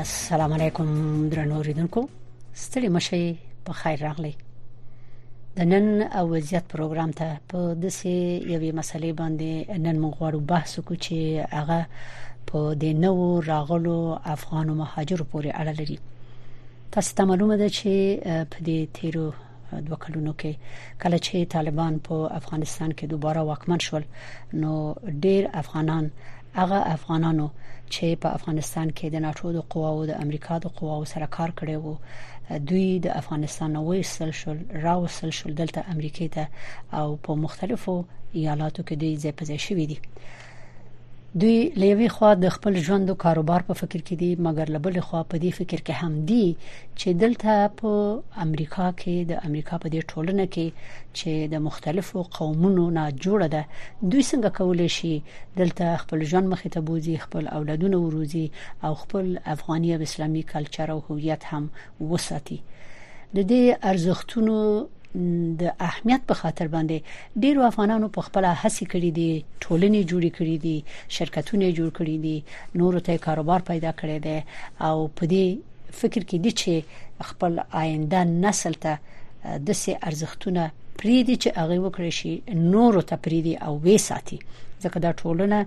السلام علیکم درنو اوریدونکو ستړي مشه په خیر راغلی د نن او وضعیت پروګرام ته په دسي یوې مسلې باندې نن موږ غواړو بحث وکړو چې هغه په د نو راغلو افغان مهاجرو پورې اړه لري تاسو ته معلومه ده چې په دې تیرو دوه کلونو کې کله چې طالبان په افغانستان کې دوباره واکمن شول نو ډیر افغانان هغه افغانانو چې په افغانستان کې د ناتو د قواو د امریکا د قواو سره کار کړی وو دوی د افغانستان نو وسل شول راوسل شول دلته امریکای ته او په مختلفو ایالاتو کې دوی ځای په ځای شوې دي دوی له یوې خوا د خپل ژوند او کاروبار په فکر کې دي مګر له بلې خوا په دې فکر کې هم دي چې دلته په امریکا کې د امریکا په دې ټولنه کې چې د مختلفو قومونو نه جوړه ده دوی څنګه کولای شي دلته خپل ژوند مخې ته بوزي خپل اولادونه وروزي او خپل افغاني او اسلامي کلچر او هویت هم وساتي د دې ارزښتونو د اهمیت په خاطر باندې ډېرو افغانانو په خپله هڅې کړې دي، ټولنې جوړې کړې دي، شرکتونه یې جوړ کړي دي، نورو ته یې کاروبار پیدا کړی دی او په دې فکر کې دي چې خپل آینده نسل ته داسې ارزښتونه پرېږدي چې هغه وکړی شي نورو ته پرېږدي او ویې ساتي، ځکه دا ټولنه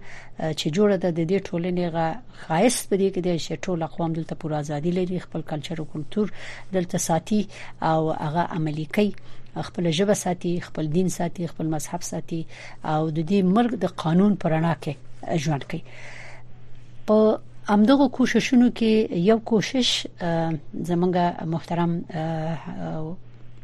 چې جوړه ده د دې ټولنې غ، ښایست په دې کې دی چې ټول اقوام دلته پوره ازادي لري خپل کلچر او کلتور دلته ساتي او هغه عملی کوي خپل ژبه ساتي خپل دین ساتي خپل مذهب ساتي او د دې ملک د قانون پرانا کې ژوند کوي په همدغه کوششونو کې یو کوشش زمونږ محترم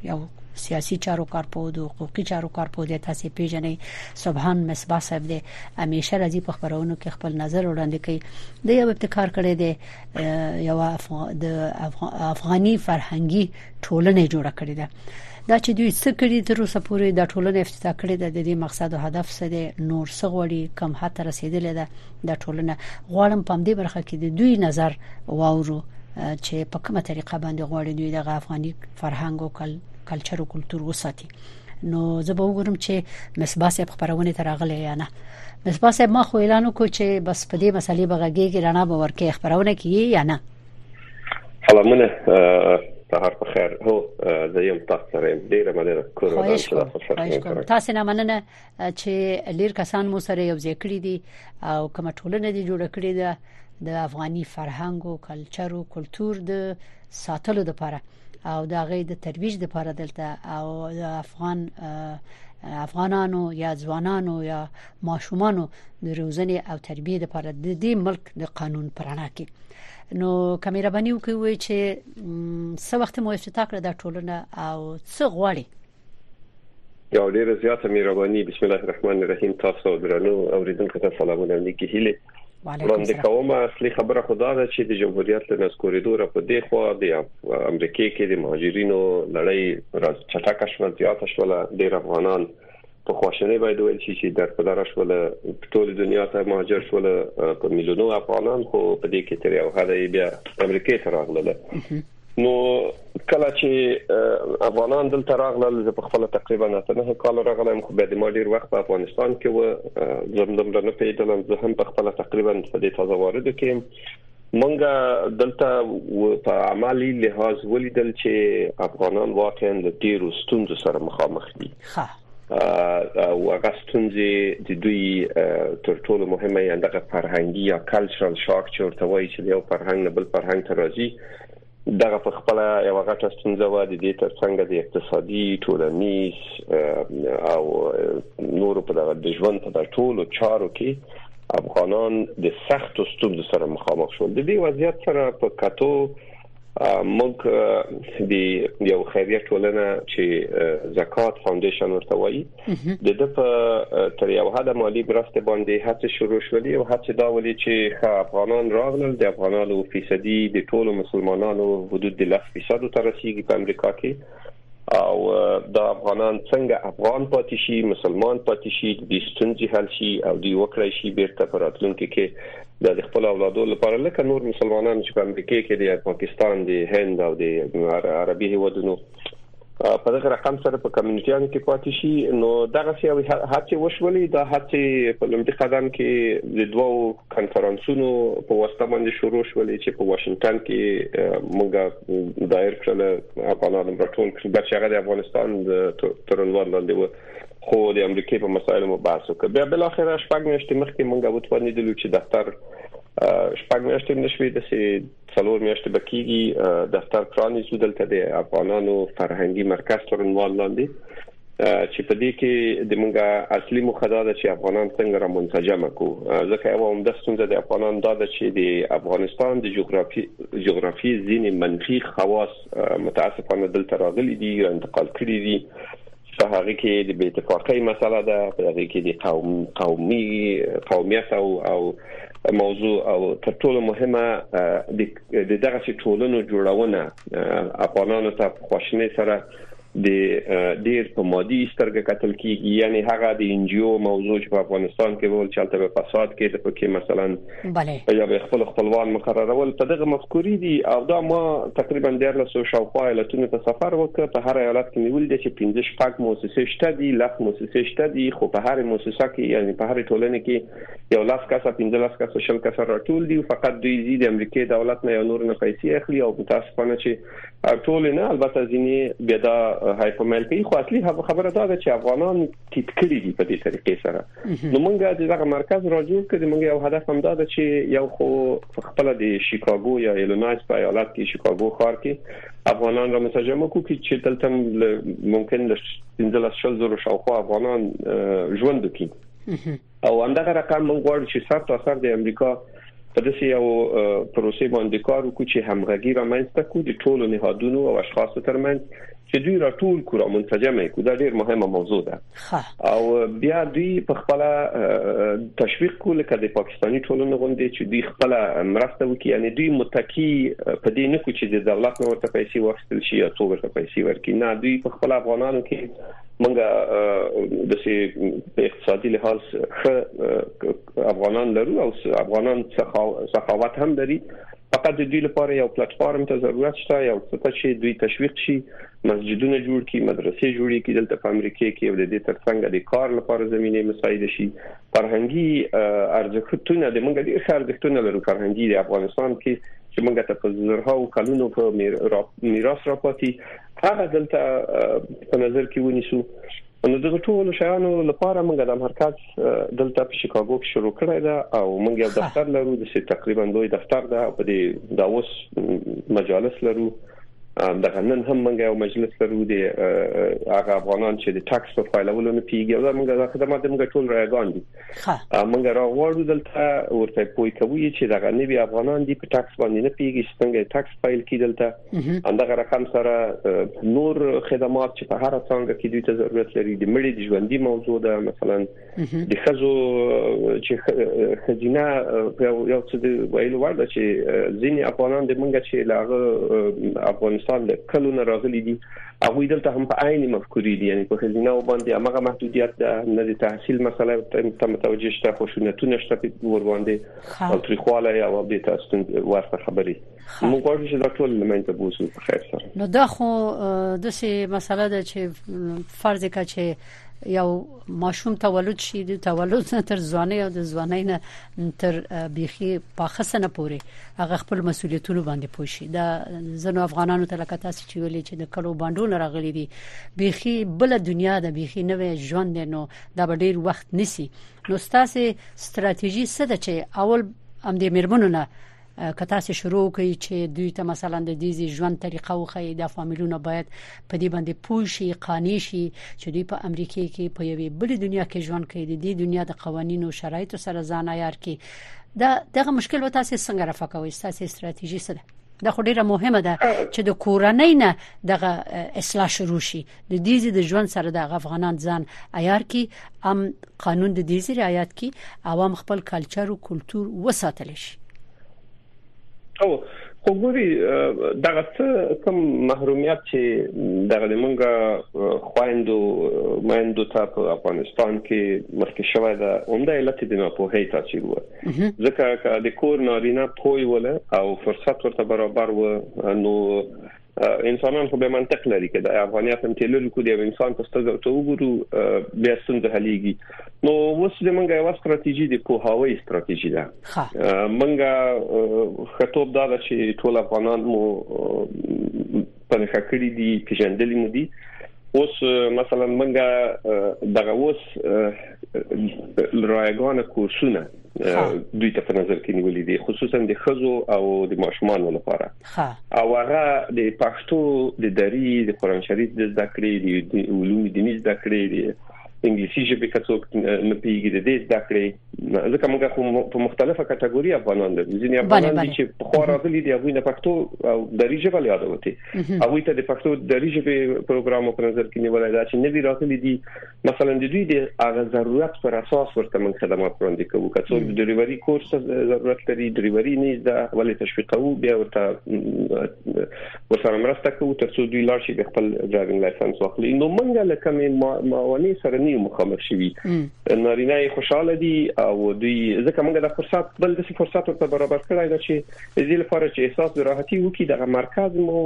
یو سیاسي چارو کارپوه او حقوقي چارو کارپوه د تاسې پیژنې سبحان مصباح صاحب دی همیشه راځي په خبرونو کې خپل نظر وړاندې کوي د یو ابتکار کړی دی یو د افغاني فرهنګي ټولنې جوړ کړی دی دا چې دوی څه کړی تر اوسه پورې د ټولنې افتتاح کړی د دې مقصد او هدف څه دی نور څه غوړي کم هته رسیدلې ده دا ټولنه غواړم په دې برخه کې د دوی نظر واورو چې په کومه طریقه باندې غواړي دوی د افغاني فرهنګ او کلچر او کلچر وساتي نو زه به وګورم چې مصباح صاحب خبرونه تر اغله یا نه مصباح صاحب ما خو اعلان وکړ چې بس په دې مسلې بغږی کې رڼا به ورکه خبرونه کیږي یا نه سلامونه سهار په خیر هو زه یم تاسو سره ډیره مننه کور ودان تاسو نه مننه چې ډیر کسان مو سره یو ځای کړی دي او کوم ټولنه دي جوړ کړی ده د افغاني فرهنګ او کلچر او کلچر د ساتلو لپاره او د غي د ترویج لپاره دلته او د افغان افغانانو یا ځوانانو یا ماشومانو د روزنې او تربیې لپاره د دې ملک د قانون پرانا کې نو کمیره بنیو کوي چې څو وخت مو افتتاح کړ د ټولنه او څو غواړي یو ډیر زیات مهرباني بسم الله الرحمن الرحیم تاسو درنو اوریدونکو ته سلامونه او نیکی هیله وړاندې کوم اصلي خبره خدا ده چې د جمهوریت له نسکوریدو را په دی خو د امریکای کې د مهاجرینو لړۍ راز چټکه شو زیاته شو ډیر افغانان په خوشنۍ باید ویل شي چې در په دراش ول ټول دنیا ته مهاجر شول په میلیونو افغانان خو په دې کې تر یو حد بیا امریکای ته راغله نو کله چې افغانان دلته راغلل زه په خپل تقریبا نه کال راغلم خو بیا د ما ډیر وخت په افغانستان کې و زم دم نه پیدلم زه هم په خپل تقریبا په دې تازه وارد کې مونږه دلته په عملی لحاظ ولیدل چې افغانان واقعا له ډیرو ستونزو سره مخامخ دي او هغه ستونزې د دوی تر ټولو مهمه یې دغه فرهنګي یا کلچرال شاک چې ورته وایي چې یو فرهنګ نه بل فرهنګ ته راځي دغه په خپل یو غټه ستونزه و د دې ترڅنګ د اقتصادي ټولنیز او نورو په دغه د ژوند په ټولو چارو کې افغانان د سختو ستونزو سره مخامخ شول د دې وضعیت سره په کتو موږ د یو خیریه ټولنه چې زکات فاونډیشن ورته وایي د د په تر یو حد مالی مرسته باندې هڅه شروع شولې او هڅه دا ولې چې ښه افغانان راغلل د افغانانو فیصدي د ټولو مسلمانانو حدود د 10% ته رسیدي په امریکا کې او دا افغانان څنګه افغان پاتې شي مسلمان پاتې شي د ستونزې حل شي او دی وکړای شي بیرته پر راتلونکو کې د خپل اولادو لپاره لکه نور مسلمانان چې په امریکا کې د پاکستان د هند او د عربي هیوادونو په دغه رقم سره په کمیونټیانو کې پاتې شي نو دغه سی هڅه وشولې دا هڅه په لومړي قدم کې د دوو کانفرنسونو په واسطه باندې شروع شولې چې په واشنگټن کې موږ دایر کړل افغانان راټول کړل چې هغه د افغانستان تر عنوان لاندې و خو د امریکای په مسایلو مو بحث وکړ بیا بل اخر شپږ میاشتې مخکې موږ وټوانې دلو چې دفتر شپږ میاشتې نشوي د څلور میاشتې به کیږي دفتر پرانیزو دلته د افغانانو فرهنګي مرکز تر عنوان لاندې چې په دې کې د مونږه اصلي مخه دا ده چې افغانان څنګه را منسجم کو ځکه یو هم د ستونزه د افغانان دا ده چې د افغانستان د جغرافي جغرافي ځینې منفي خواص متاسفانه دلته راغلي دي انتقال کړي دي په هغه کې د بې اتفاقۍ مسله ده په هغه کې د قوم قومي قومیت او او موضوع او تر ټولو مهمه د دغه ټولنو جوړونه افغانانو ته خوشنه سره د ډیر په مادي سترګه کتل کیږي یعنی هغه د انجیو موضوع په افغانستان کې ول چې تل په فساد کې د پکې مثلا بله یا به خپل خپلوان مقررول په دغه مفکوري دي او دا ما تقریبا د 1400 شاوخوا ایالتونو ته سفر وکړ په هر ایالت کې نیول دي چې 15 شپږ موسسې شته دي لس موسسې شته دي خو په هر موسسه کې یعنی په هر ټولنه کې یو لس کسه 15 کسه شل کسه راټول دي فقط دوی زی د امریکای دولت نه یو نور نه پیسې اخلي او متاسفانه چې ټول نه البته ځینې بیا دا هایپومل کوي خو اصلي خبره دا ده چې افغانان ټیټ کړی دی په دې طریقې سره نو موږ د دغه مرکز راجو کړی موږ یو هدف هم دا ده چې یو خو خپل د شیکاګو یا ایلینویس په ایالت کې شیکاګو ښار کې افغانان را متجمع کو کی چې دلته ممکن له 15 شل زره شاوخوا افغانان ژوند وکړي او همدغه رقم موږ غواړو چې سر تا سر د امریکا په داسې یو پروسې باندې کار وکړو چې همغږي رامنځته کړو د ټولو نهادونو او اشخاصو ترمنځ چې دوی راټول کړو را منسجم کړو دا ډیر مهمه موضوع ده او بیا دوی په خپل تشویق کول کړي د پاکستاني ټولنې غونډې چې دوی خپل مرسته وکړي یعنی دوی متکی په دې نه کوي چې د دولت نور ته پیسې واخیستل شي یا څو ورته پیسې ورکړي نه دوی په خپل افغانانو کې مونږه د سي په اقتصادي لحاظ ښه افغانان لرو او افغانان سخاوت هم لري فقط د دوی لپاره یو پلیټ فارم ته ضرورت شته یو څه ته چې دوی تشویق شي مسجدونه جوړ کړي مدرسې جوړې کړي دلته په امریکا کې یو د دې ترڅنګ د کار لپاره زمينه مساعد شي فرهنګي ارزښتونه د موږ ډیر ارزښتونه لرو فرهنګي د افغانستان کې چې موږ ته په زرهاو کلونو په میراث راپاتې هغه دلته په نظر کې ونیسو نو دغه ټول شیانو لپاره موږ د مرکز دلته په شیکاګو کې شروع کړی دا او موږ یو دفتر لرو د سي تقریبا دوی دفتر ده په دې دا اوس مجالس لرو د غنن هم موږ یو مجلس لرو د هغه افغانان چې د ټاکس په فایلولو نه پیږي دا موږ د خدمات موږ ټول راغان دي موږ راغواړو دلته ورته پوي کوي چې دغه نوي افغانان دي په ټاکس باندې نه پیږي چې څنګه ټاکس فایل کی دلته اندغه رقم سره نور خدمات چې په هر څنګه کې دوی ته ضرورت لري د مړي د ژوندۍ موضوع ده مثلا د خزو چې خزینه یو څه د ویلو وړ ده چې ځینې افغانان د منګه چې لاغه افغانستان له کلو نه راغلي دي هغوی دلته هم په عین مفکورې دي یعنی په خزینه او باندې هغه محدودیت ده نه د تحصیل مسله ته متوجه شته خوشونتونه شته په ور باندې او تریخواله او به تاسو ورته خبري موږ غواړو چې دا ټول لمنځه بوزو په خیر سره نو دا خو د سه مسله ده چې فرض کړه چې یو ماشوم تولد شي د تولد نه تر ځواني او د ځواني نه تر بيخي پاخسنه پوري هغه خپل مسولیتونه باندې پوښي دا زنو افغانانو ته لکه تاسو چې ویلي چې د کلو باندونه راغلي دي بيخي بل دنیا د بيخي نوې ژوند نو دا به ډیر وخت نسی نو ستاسو ستراتیژي څه ده چې اول هم د میرمنو نه که تاسو شروع کړئ چې دوی ته مثلا د دې ژوند طریقه وخی د فامیلونو باید په دې باندې پوه شي قانع شي چې دوی په امریکا کې په یوې بلې دنیا کې ژوند کوي د دې دنیا د قوانینو شرایطو سره ځان عیار کړي دا دغه مشکل و تاسو څنګه رفع کوئ تاسو ستراتیژي څه ده دا خو ډیره مهمه ده چې د کورنۍ نه دغه اصلاح شروع شي د دیزی د ژوند سره د افغانان ځان عیار کی ام قانون د دیزی رعایت کی او ام خپل کلچر او کلچر وساتل شي او خو ګوري دغه څه کوم محرومیت چې دغه لمونګه خويندو مېندو ته په افغانستان کې مخکې شوې ده اومده علت د نه په هي تاثیر و ځکه د کور نارینه پوي ول او فرصت ورته برابر و نو انسانان خو به منطق لري که د افغانیت هم تلل کو دی انسان په سترګو ته وګورو بیا څنګه حليږي نو اوس زمونږ یو ستراتیژي دی په هوایي ستراتیژي ده مونږه خطوب دا چې ټول افغانان مو په نخښه کړی دي پیژندل مو دي اوس مثلا مونږه دغه اوس رایګان کورسونه دوی ته په نظر کې نیولې دي خصوصا د خزو او د ماشومان لپاره او هغه د پښتو د دری د قران شریف د زده کړې د علوم دیني زده کړې د انګلیسي ژبې کڅوک نه پیږي د دې زده کړې ځکه موږ په مختلفه کټګوري افغانان لرو ځینې افغانان دي چې په خورا غلي دي هغه نه پښتو او دری ژبه لیاده وتی هغه ته د پښتو دری ژبې پروګرام په نظر کې نیولای دا چې نوی راغلي دي مثلا د دوی د هغه ضرورت پر اساس ورته من خدمات وړاندې کوو که څوک د ډریوري کورس ضرورت لري ډریوري نه زده ولې تشویقوو بیا ورته ورسره مرسته کوو ترڅو دوی لاړ شي د خپل ډرایوینګ لایسنس واخلي نو موږ له کومې موانع سره نه مخامخ شوي نارینه خوشاله دي او دوی ځکه موږ د فرصت بل د فرصت ورته برابر کړای دا چې د دې لپاره چې احساس د راحتي وکړي دغه مرکز مو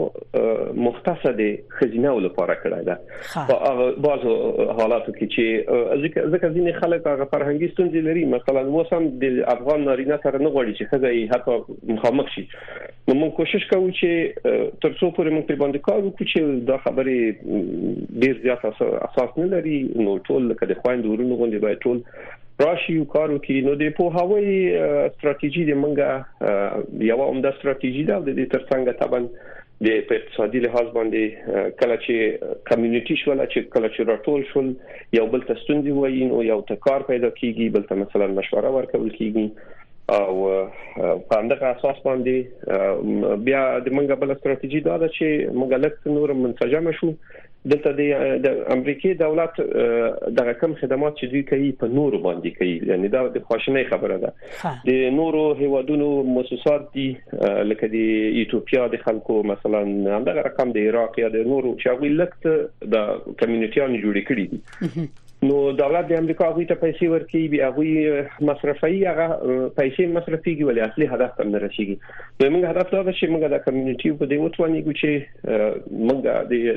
مختص دي خزینه ولپاره کړای دا په هغه بازو حالاتو کې چې ځکه ځکه ځینې خلک هغه فرهنګي ستونزې لري مثلا اوس هم د افغان نارینه سره نه غواړي چې خزه یې حتی مخامخ شي نو موږ کوشش کوو چې ترڅو پورې موږ په باندې کار وکړو چې دا خبرې ډیر زیات اساس نه لري نو ټول لکه د خويند ورونو غوندي باید ټول راشي او کار وکړي نو د پوهاوی ستراتیژي د منګه یو عمده ستراتیژي ده د دې ترڅنګ تبن د په اقتصادي لحاظ باندې کله چې کمیونټي شول چې کله چې راټول شول یو بل ته ستوندي وایي نو یو ته کار پیدا کیږي بل ته مثلا مشوره ورکول کیږي او په همدغه اساس باندې بیا د منګه بل ستراتیژي دا ده چې موږ لکه نور منسجم شو دلته د امریکای دولت دغه کم خدمات چې دوی کوي په نورو باندې کوي یعنی دا د خواشنۍ خبره ده د نورو هیوادونو مؤسسات دي لکه د ایتوپیا د خلکو مثلا همدغه رقم د عراق یا د نورو چې هغه لکت د کمیونټیان جوړ کړي دي نو دولت د امریکا غوي ته پیسې ورکړي بیا غوي مصرفي هغه پیسې مصرفيږي ولې اصلي هدف ته نه رسیږي نو موږ هدف دا چې موږ د کمیونټي په دې وتوانیږو چې موږ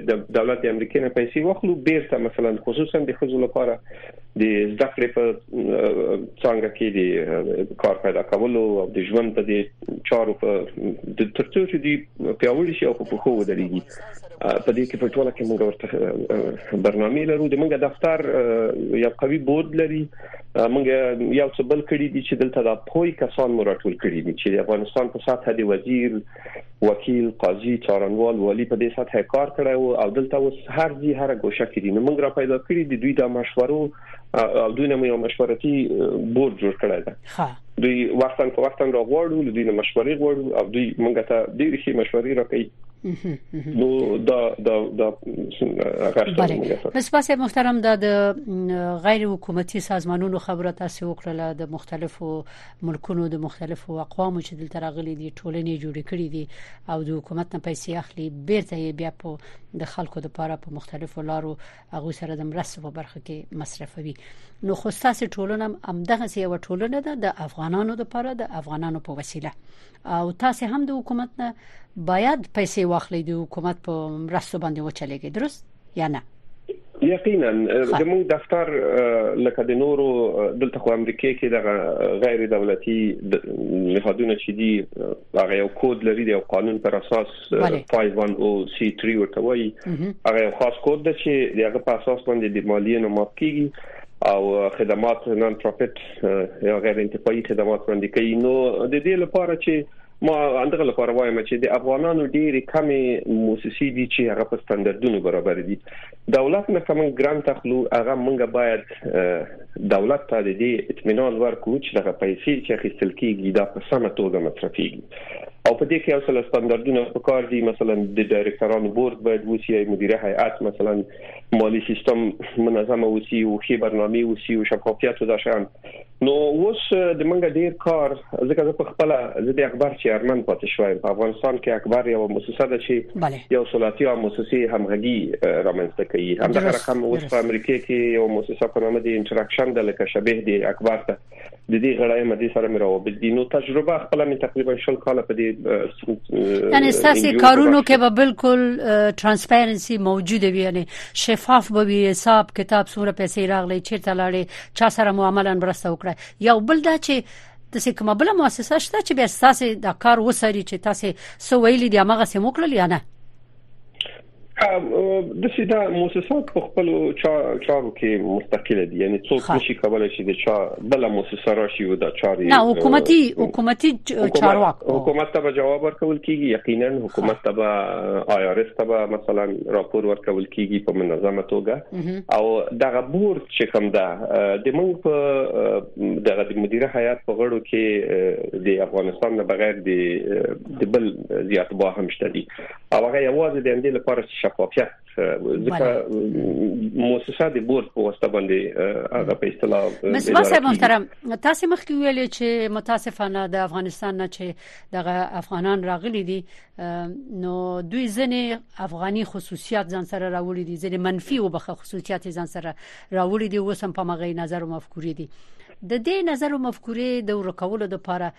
د دولت امریکای نه پیسې واخلو بیرته مثلا خصوصا د خزو لپاره د زده کړې په څنګه کې د کار پیدا کولو او د ژوند په دې چارو په د ترڅو چې دی پیاوړي شي او په خو ودرېږي په دې کې په ټوله کې موږ ورته برنامه لرو د موږ دفتر یو قوي بورډ لري موږ یو څه بل کړی دي چې دلته د پوي کسان مو راټول کړی دي چې د افغانستان په ساته دی وزیر وکیل قاضي څارنوال والي په دې سطح کار کړی وو او دلته اوس هر ځي هر ګوشه کې دي نو موږ را پیدا کړی دي دوی د مشورو او دوی نه یو مشورتي بورډ جوړ کړی دی ها دوی وختن په وختن را غواړو دوی نه مشورې غواړو او دوی موږ ته ډېر ښه مشورې راکړي نو دا دا دا غشتنه سپاس محترم دا د غیر حکومتي سازمانونو خبره تاسو وکړه د مختلفو ملکونو د مختلفو اقوامو چې دلته راغلي دي ټولنې جوړ کړي دي او د حکومت نه پیسې اخلي بیرته یې بیا په د خلکو لپاره په مختلفو لارو هغه سره د مرستو په برخه کې مصرفوي نو خو تاسو ټولنه هم دغه یو ټولنه ده د افغانانو لپاره د افغانانو په وسیله او تاسو هم د حکومت نه باید پیسې واخلي د حکومت په مرستو باندې وچلېږي درست یا نه یقینا زموږ دفتر لکه د نورو دلته خو امریکای کې د غیر دولتي نهادونه چې دي هغه یو کود لري د قانون پر اساس 5103 ورته وایي هغه یو خاص کود دی چې دغه په اساس باندې د مالیې نه ماف کیږي او خدمات نن پروفیټ یا غیر انتفاعي خدمات وړاندې کوي نو د دې لپاره چې ما اندغه لپاره وایم چې د افغانانو ډېری کمی موسسې دي چې هغه په ستاندردونو برابر دي دولت نه کوم ګران تخلو هغه مونږ باید دولت ته د دې اطمینان ورکو چې هغه پیسې چې اخیستل کیږي دا په سمه توګه مصرفيږي او په دې کې یو څل ستاندردونه په کار دي مثلا د ډایرکټرانو بورډ باید وسی ای مدیره هیئت مثلا مالی سیستم منظم وسی او خې برنامه وسی او شفافیت و داشان نو اوس د منګه ډیر کار ځکه زه په خپل زه د اکبر چیرمن پاتې شوم په افغانستان کې اکبر یو مؤسسه ده چې یو صلاحتي او مؤسسه همغږي رامنځته کوي همدغه رقم اوس په امریکا کې یو مؤسسه په نامه دی انټراکشن د لکه شبيه دی اکبر ته د دې غړای مدي سره مې راوبد دي نو تجربه خپل مې تقریبا شل کال په دې یعنی ساسي کارونو کې به بالکل ترانسپیرنسي موجوده وي یعنی شفاف به وي حساب کتاب سوره پیسې راغلي چیرته لاړې چا سره مو عملا مرسته وکړه یو بل دا چې د سې کومه بل مؤسسه شته چې به اساس دا کار وسري چې تاسو سو ویلي دی هغه سم وکړل یا نه د سې دا مؤسسات په خپل چارو کې مستقله دي یعنی څوک نشي کولای شي د چا بل مؤسسه راشي او دا چاري نه حکومتي حکومتي چارواک حکومت ته جواب ورکول کیږي یقینا حکومت ته آی آر اس ته مثلا راپور ورکول کیږي په منظمه توګه او دغه بورډ چې کوم ده د موږ په دغه د مدیره هیئات په غړو کې د افغانستان نه بغیر د د بل زیات با هم شته دي او هغه یوازې د اندې لپاره شفافیت ځکه موسسه د بورډ په واسطه باندې هغه په اصطلاح مسما صاحب محترم تاسو مخکې ویل چې متاسفانه د افغانستان نه چې دغه افغانان راغلي دي نو دوی ځنې افغاني خصوصیات ځان سره راوړي دي ځنې منفي او بخښه خصوصیات ځان سره راوړي دي اوس هم په مغې نظر او مفکورې دي د دې نظر او مفکورې د ورکولو لپاره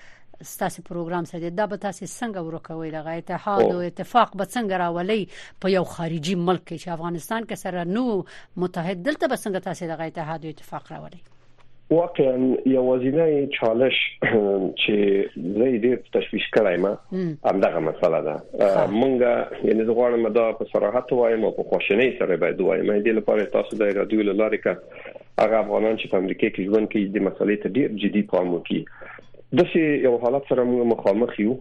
ستاسو پروګرام څه دی دا به تاسو څنګه ورکوي دغه اتحاد او اتفاق به څنګه راولي په یو خارجي ملک کې چې افغانستان کې سره نو متحد دلته به څنګه تاسو دغه اتحاد او اتفاق راولي واقعا یوازینی چالش چې زه یې ډېر تشویش کړای ما همدغه مسله ده مونږه یعنی زه غواړم دا په صراحت وایم او په خوشنۍ سره باید وایم دې لپاره تاسو د رادیو لاره کې هغه افغانان چې په امریکا کې ژوند کوي د مسلې ته ډېر جدي پام وکړي د سي یو حالت سره موږ مخامخ یو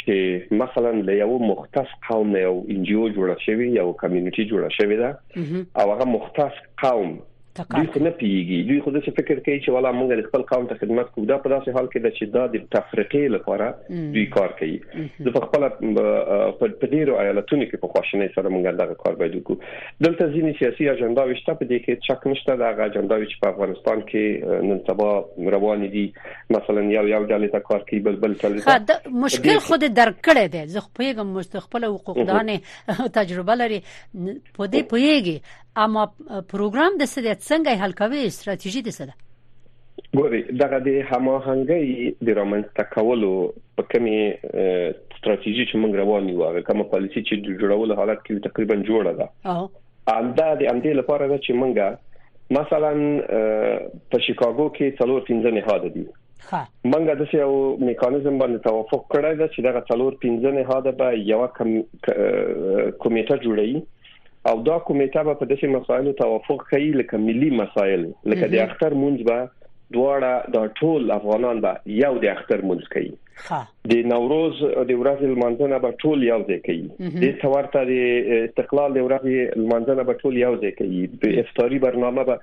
چې مثلا له یو مختص قوم نه یو انجیو جوړه شوی یو کمیونټي جوړه شوی دا او هغه مختص قوم دوی خو نه پیږي دوی خو د څه فکر کوي چې والا موږ د خپل قوم ته خدمت کوو دا په داسې حال کې ده چې دا د تفریقې لپاره دوی کار کوي د خپل په ډیرو ایالتونو کې په خواشنۍ سره موږ دغه کار باید وکړو دلته ځینې سیاسي اجنډا وشته په دې کې چک نشته دا غا اجنډا چې په افغانستان کې نن سبا روان دي مثلا یو یو ډلې ته کار کوي بل بل ډلې ته دا مشکل خود درک کړی دی زه خو پیګم مستقبل حقوقدان تجربه لري په دې پیګي اما پروګرام د څه دی څنګه یې حل کوي ستراتیژي د څه ده ګوري دغه د هماهنګي د رامنځته کولو په کومي ستراتیژي چې موږ روان یو هغه کومه پالیسی چې د جوړولو حالت کې تقریبا جوړه ده همدا د همدې لپاره ده چې موږ مثلا په شیکاګو کې څلور پنځه نهاد دي منګه د یو میکانیزم باندې توافق کړی دا چې دغه څلور پنځه نهاد به یو کمیټه جوړي او دا کمیټه به په داسې مسایلو توافق کوي لکه ملي مسایل لکه د اختر مونږ به دواړه دا ټول افغانان به یو د اختر مونږ کوي د نوروز د ورځې لمانځنه به ټول یو ځای کوي د ثورته د استقلال د ورځې لمانځنه به ټول یو ځای کوي د افطاری برنامه به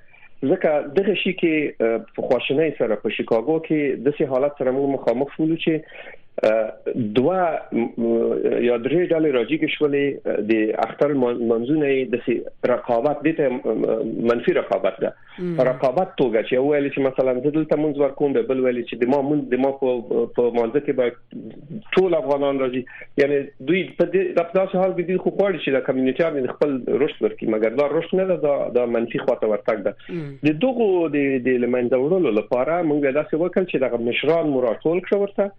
ځکه دغه شي کې خواشنۍ سره په شیکاګو کې د سي حالت سره موږ مخامخ شولو چې دوا یا درې ډلې راجیګ شولې د اختر منځونه د رقابت د ته منفي رقابت ده رقابت توګه چې ویل چې مثلا زه دلته مونږ ورکوم به بل ویل چې د ما مونږ د ما په منځ کې به ټول افغانان راځي یعنی دوی په دې داسې حال کې دي خو غواړي چې د کمیونټیان خپل رشد ورکړي مګر دا رشد نه ده دا منفي خواته ورتګ ده د دغه د لمنځه وړلو لپاره موږ داسې وکړ چې دغه مشران مراټول کړو ورته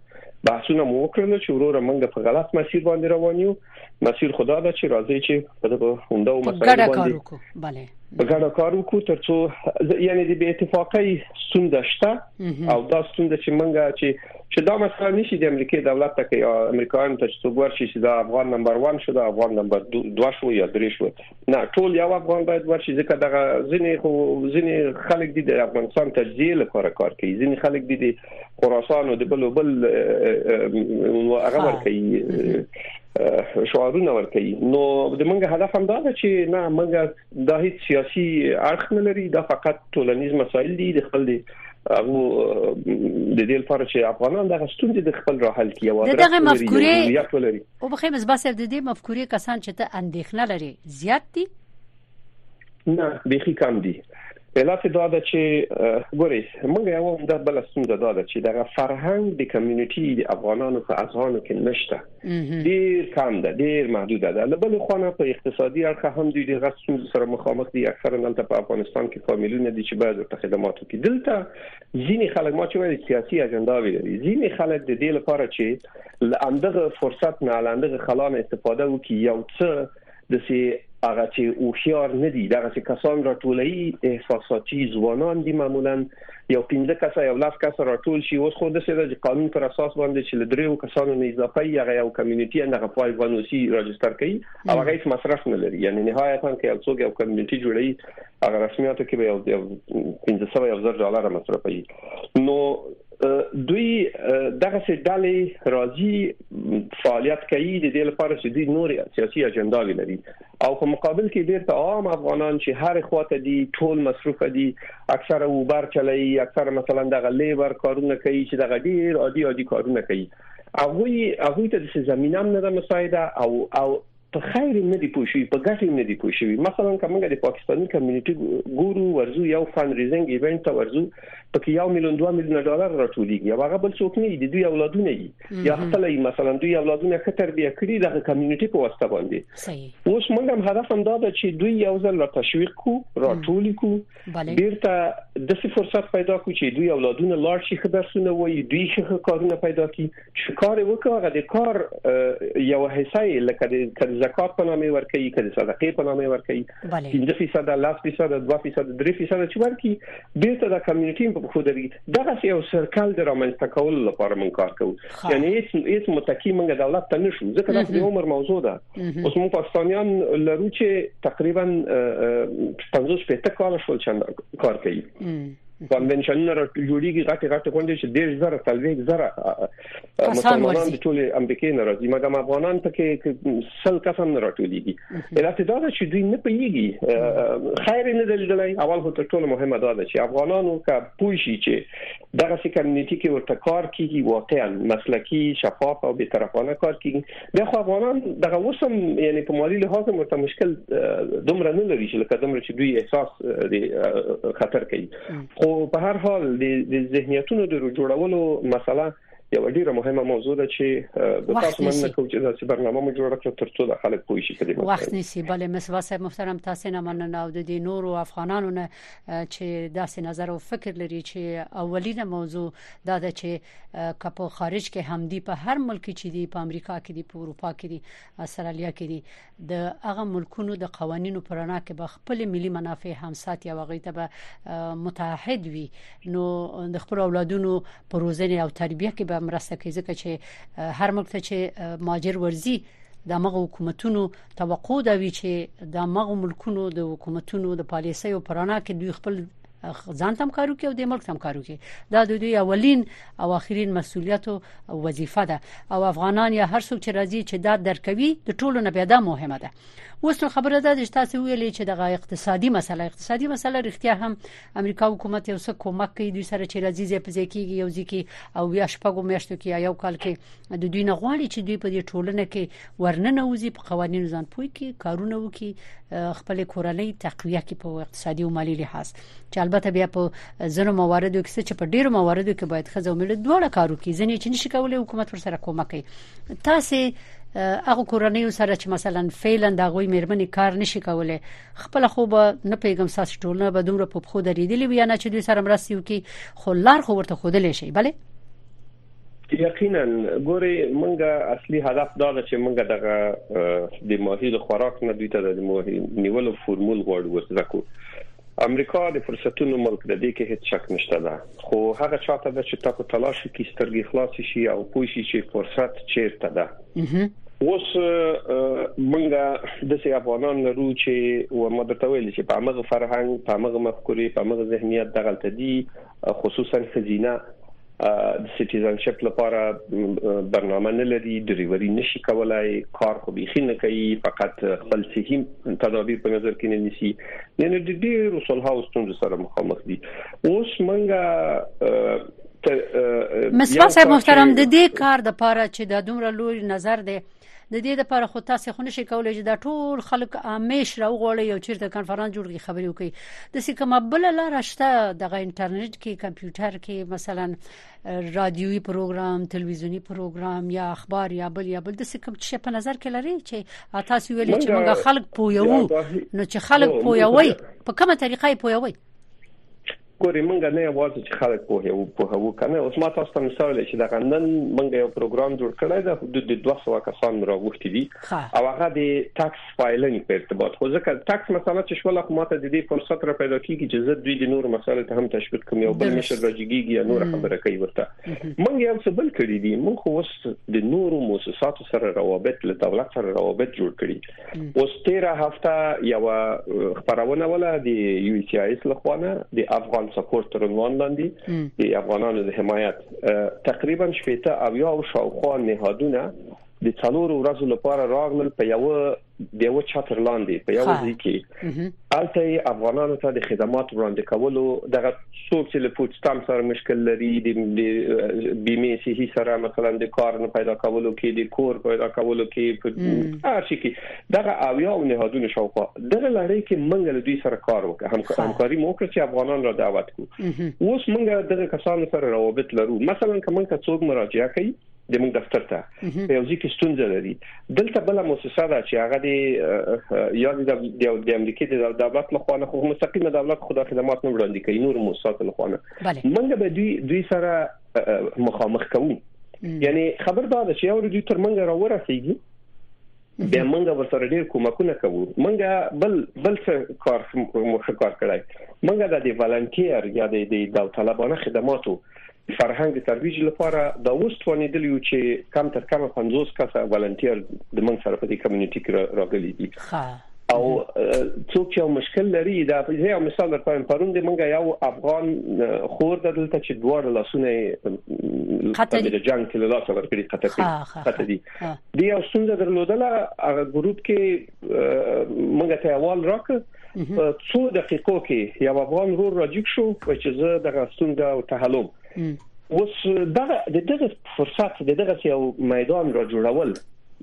بحثونه مو وکړل چې وروره موږ په غلط مسیر باندې روان یو مسیر خدا دا چې راځي چې په دغه همدا مسایل باندې بله په ګډه کار وکړو ترڅو یعنی د بې اتفاقۍ ستونزه شته او دا ستونزه چې منګه چې چې دا مسله نشي د امریکای دولت ته یا امریکایانو ته څوک ورشي چې دا افغان نمبر 1 شو دا افغان نمبر 2 شو یا 3 شو نه ټول یو افغان باید ورشي ځکه دا ځینې خو ځینې خلک دي د افغانستان تجزیه لپاره کار کوي ځینې خلک دي د خراسان او د بل بل هغه ور کوي شعارونه ور کوي نو د منګه هدف هم دا چې نه منګه دا هیڅ سیاسي اړخ نه لري دا فقط ټولنیز مسایل دي د خپل دي هغه د دې لپاره چې افغانان دغه ستونزې د خپل راحل کې یو د دغه مفکورې او بخې مزبا صاحب د دې مفکورې کسان چې ته اندېښنه لري زیات دي نه بيخي کم دي علت دا ده چې ګوري موږ یو هم د بل ستونزه دا ده چې دغه فرهنګ د کمیونټي د افغانانو په اذهانو کې نشته ډیر کم ده ډیر محدود ده له بل خو نه په اقتصادي اړخ هم دوی د غصب سره مخامخ دي اکثرا دلته په افغانستان کې فامیلونه دي چې باید په خدماتو کې دلته ځینې خلک ما چې ویل سیاسي اجندا وی لري ځینې خلک د دې لپاره چې لاندغه فرصت نه لاندغه خلانه استفاده وکړي یو څه دسی هغه چې اوخيار نه دي دغه چې کسان راټولوي احساساتي ځوانان دي معمولا یو پنځه کسه یو لاس کسه راټول شي اوس خو د سره د قانون پر اساس باندې چې لدریو کسانو نه اضافه یې هغه یو کمیونټي نه غفای ونوسی راجستر کوي او هغه هیڅ مصرف نه لري یعنی نهایتا کې یو څوګ یو کمیونټي جوړي هغه رسمیاتو کې به یو 1500 یو زر ډالر مصرفوي نو دوی دغه سي ډلې راځي فعالیت کوي د دې لپاره چې دوی نور سیاسي اجنداوي لري او په مقابل کې ډېر ته عام افغانان چې هر خواته دي ټول مصروف دي اکثره اوبر چلایي اکثره مثلا دغه لیبر کارونه کوي چې دغه ډېر عادي عادي کارونه کوي هغه هغه ته د زمينه نه ده مساعده او او په خیر یې نه دي پوه شوي په ګټه یې نه دي پوه شوي مثلا که موږ د پاکستاني کمیونټي ګورو ورزو یو فند ریزینګ ایونت ته ورزو پکې یو میلیون 2 میلیون ډالر راټولېږي او هغه بل څوک نه دي دوی اولادونه دي یا خپل مثلا دوی اولادونه ښه تربیه کړي د کمیونټي په واسطه باندې اوس موږ هم هدف هم دا ده چې دوی یو ځل را تشویق کو راټول کو بیرته د څه فرصت پیدا کو چې دوی اولادونه لاړ شي خو درسونه وایي دوی ښه کارونه پیدا کی چې کار وکړه د کار یو حصہ لکه د کله زکات په نامه ورکړي کله صدقې په نامه ورکړي 15% 10% 2% 3% چې ورکی بیرته د کمیونټي په خو دري دغه یو سرکل د رامنځته کولو لپاره مونږ کار کوو یعنی هیڅ هیڅ متکی مونږ دولت ته نشو ځکه دا د عمر موضوع ده اوس مو پاکستانیان لرو چې تقریبا 50 پته کال شول چې کار کوي کنونشنونه را جوړیږي غټي غټي غونډې چې ډېر زره تلويګ زره مسلمانان د ټول امریکای نه راځي مګر افغانان پکې سل کسان نه راټولېږي علت دا ده چې دوی نه پیږي خیر نه دلدلای اول هو تر ټولو مهمه دا ده چې افغانانو کا پوه شي چې دغه سي کمیونټي کې ورته کار کوي واقعا مسلکي شفاف او به طرفانه کار کوي د خو افغانان دغه وسم یعنی په مالی لحاظ مرته مشکل دومره نه لري چې لکه دومره چې دوی احساس دي خطر کوي خو په هر حال د ذهنیتونو د جوړولو مسله یو ډیره مهمه موضوع ده چې د تاسو مننه کوم چې داسې برنامه مو جوړه کړه ترڅو د خلک پوه شي کړي وخت نسی بلې مصباح صاحب محترم تاسو نه مننه او د دې نورو افغانانو نه چې داسې نظر او فکر لري چې اولینه موضوع دا ده چې کپو خارج کې همدی په هر ملک چې دی په امریکا کې دی په اروپا کې دی استرالیا کې دی د هغه ملکونو د قوانینو پر رڼا کې به خپل ملي منافع هم ساتي او هغه ته به متحد وي نو د خپل اولادونو پر روزنې او تربیه کې به مرسته کوي ځکه چې هر ملک ته چې ماجر ورزي د مغو حکومتونو توقع دا وی چې د مغو ملکونو د حکومتونو د پالیسۍ او پرانا کې دوی خپل ځان تم کارو کې او د ملک تم کارو کې دا د دوی اولین او اخیرین مسولیت او وظیفه ده او افغانان یا هر څوک چې راځي چې دا درکوي د ټولو نه بیا دا مهمه ده اوس نو خبره ده چې تاسو ویلې چې دغه اقتصادي مسله اقتصادي مسله رښتیا هم امریکا حکومت یو څه کومک کوي دوی سره چې راځي چې پځې کېږي یو ځکه او یا شپږو میاشتو کې یا یو کال کې د دوی نه غواړي چې دوی په دې ټولنه کې ورننه وزي په قوانینو ځان پوي کې کارونه وکي خپل کورنۍ تقویه کې په اقتصادي او مالی لحاظ چې البته بیا په ځینو مواردو کې چې په ډیرو مواردو کې باید خزه ومل دوه کارو کې ځنې چې نشي کولای حکومت ور سره کومک کوي تاسو هغه کورنۍ سره چې مثلا فعلا د غوي مېرمنې کار نشي کولای خپل خو به نه پیغام ساس ټولنه به دومره په خو درېدلې وي نه چې دوی سره مرستي وکي خو لار خو ورته خودلې شي bale یقینا ګوري مونږه اصلي هدف دا ده چې مونږه دغه د ماهي د خوراک نه دوی ته د ماهي نیولو فورمول غواړو ورته کو امریکا د فرصتونو ملک د دې کې هیڅ شک نشته ده خو هغه چاته ده چې تاسو تلاش کی سترګې خلاص شي او پوه شي چې فرصت چیرته ده اوس منګه د سي افغانان لرو چې و مدته ویل چې په امغه فرهنګ په امغه مفکورې په امغه ذهنیت دغلت دي خصوصا خزینه د سټیزنشپ لپاره برنامه نه لري ډریوري نشي کولای کار خو بيخي نه کوي فقط خپل صحي تدابیر په نظر کې نه نیسي یعنی د ډیرو صلحه او ستونزو سره مخامخ دي اوس منګه مصباح صاحب محترم د دې کار د پاره چې د دومره لوی نظر دی د دې لپاره خو تاسو خو نشئ کولای چې دا ټول خلک امیش راوغواړي یو چیرته کانفرنس جوړ کړي خبرې وکړي د سې کومه بل لار شته د انټرنیټ کې کمپیوټر کې مثلا رادیوي پروګرام تلویزیونی پروګرام یا اخبار یا بل یا بل د سې کوم څه په نظر کې لري چې تاسو ویل چې موږ خلک پویو نو چې خلک پویوي په کومه طریقه پویوي ګوري مونږ نه یوازې چې خلک په هیو په هو کنه اوس ما تاسو ته مثال چې د غندن مونږ یو پروګرام جوړ کړی دا حدود 200 کسان راغوښتي دي او هغه د ټاکس فایلینګ په ارتباط خو ځکه ټاکس مسله چې شول خو ماته د دې فرصت را پیدا کیږي چې زه دوی د نور مسایل ته هم تشویق کوم یو بل مشر راځيږي یا نور خبره کوي ورته مونږ یو څه بل کړی دي مونږ خو اوس د نورو موسساتو سره روابط له دولت سره روابط جوړ کړی اوس تیرا هفته یو خبرونه ولا د یو سی آی اس لخوانه د افغان سپورت تر عنوان لاندې د افغانانو د حمایت تقریبا شپېته او یا او شاوخوا نهادونه د څلورو ورځو لپاره راغلل په یو د یو چتر لاندې په یو ځای کې الته افغانانو ته د خدمات وړاندې کولو دغه څوک چې له فود سټامپ سره مشکل لري د بیمه صحي سره مثلا د کار نه پیدا کولو کې د کور پیدا کولو کې هر شي کې دغه اویا او نهادونه شاوخوا دغه لړۍ کې منګل دوی سره کار وکړ هم همکاري مو کړ چې افغانان را دعوت کو اوس منګه دغه کسانو سره روابط لرو مثلا کوم څوک مراجعه کوي د موږ دفتر ته په یو ځکه ستونزه لري دلته بل موسسه ده چې هغه د یا د د امریکای د دولت له خوا نه خو مستقیم دولت خو د خدمات نه وړاندې کوي نور موسسات له خوا نه موږ به دوی دوی سره مخامخ کوو یعنی خبر دا ده چې یو دوی تر موږ راورسیږي بیا موږ ورسره ډیر کومکونه کوو موږ بل بل څه کار مخ کار کړای موږ د ولنټیر یا د داوطلبانه خدماتو فرهنګ ترویج لپاره دا اوس توانیدل یو چې کم تر کمه 50 کسه والنټیر د موږ سره په دې کمیونټي کې راغلي دي او څوک چې یو مشکل لري دا زه یو مثال درکوم پرون د منګه یو افغان خور د دلته چې دوه لاسونه قطر د جنگ کې له لاسه ورکړي قطر قطر دی دی یو څنګه درلودله هغه ګروپ کې موږ ته اول راکړ په څو دقیقو کې یو افغان رور راجیک شو چې زه د غستون دا او تهلوم اوس دا د دغه فرصت د دغه یو میدان را جوړول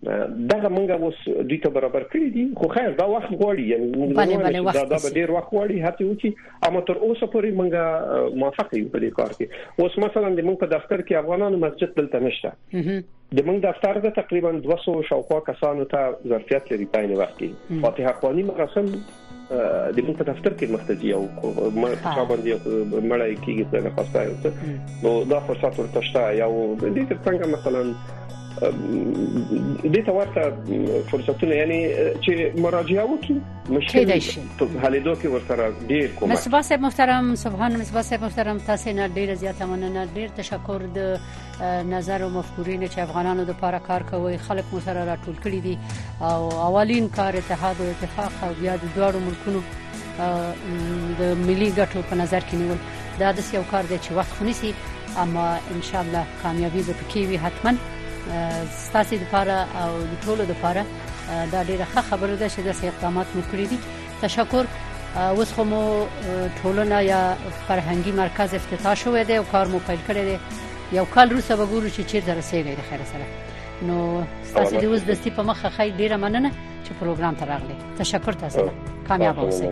دغه مونږه اوس دوی ته برابر کړی دي خو خیر دا وخت غواړي یعنی مونږ دا دا به ډیر وخت غواړي هڅه وکړي اما تر اوسه پورې مونږه موافق یو په دې کار کې اوس مثلا د مونږ په دفتر کې افغانانو مسجد دلته نشته د موږ دفتر د تقریبا 200 شاوخوا کسانو ته ظرفیت لري په عین وخت کې فاتحه خواني مراسم د موږ په دفتر کې مخته دی او ما چا باندې مړای کیږي څنګه خواسته نو دا فرصت ورته شته یا د دې څنګه مثلا د ته ورته فرصتونه یعنی چې مراجعه وکي مشکل ته حل دوه کې ورسره ډیر کوم مصباح صاحب محترم سبحان مصباح صاحب محترم تاسو نه ډیر زیاته مننه ډیر تشکر د نظر او مفکورې نه چې افغانانو د پاره کار کوي خلک مو سره راټول کړي دي او اولین کار اتحاد او اتفاق او بیا د دوه ملکونو د ملي ګټو په نظر کې نیول دا د یو کار دی چې وخت ونیسي اما ان شاء الله کامیابی به پکې وي حتمان ستاسو لپاره او ټولو لپاره دا ډیره ښه خبره ده چې د اقدامات مو کړی دي تشکر اوس خو مو ټولنه یا فرهنګي مرکز افتتاح شوې ده او کار مو پیل کړی دی یو کال روسه به ګورو چې چیرته رسیږي د خیر سره نو تاسو دې اوس دستي په مخه خای ډیره مننه چې پروګرام ته راغلي تشکر تاسو کامیاب اوسئ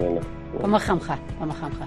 په مخه مخه په مخه مخه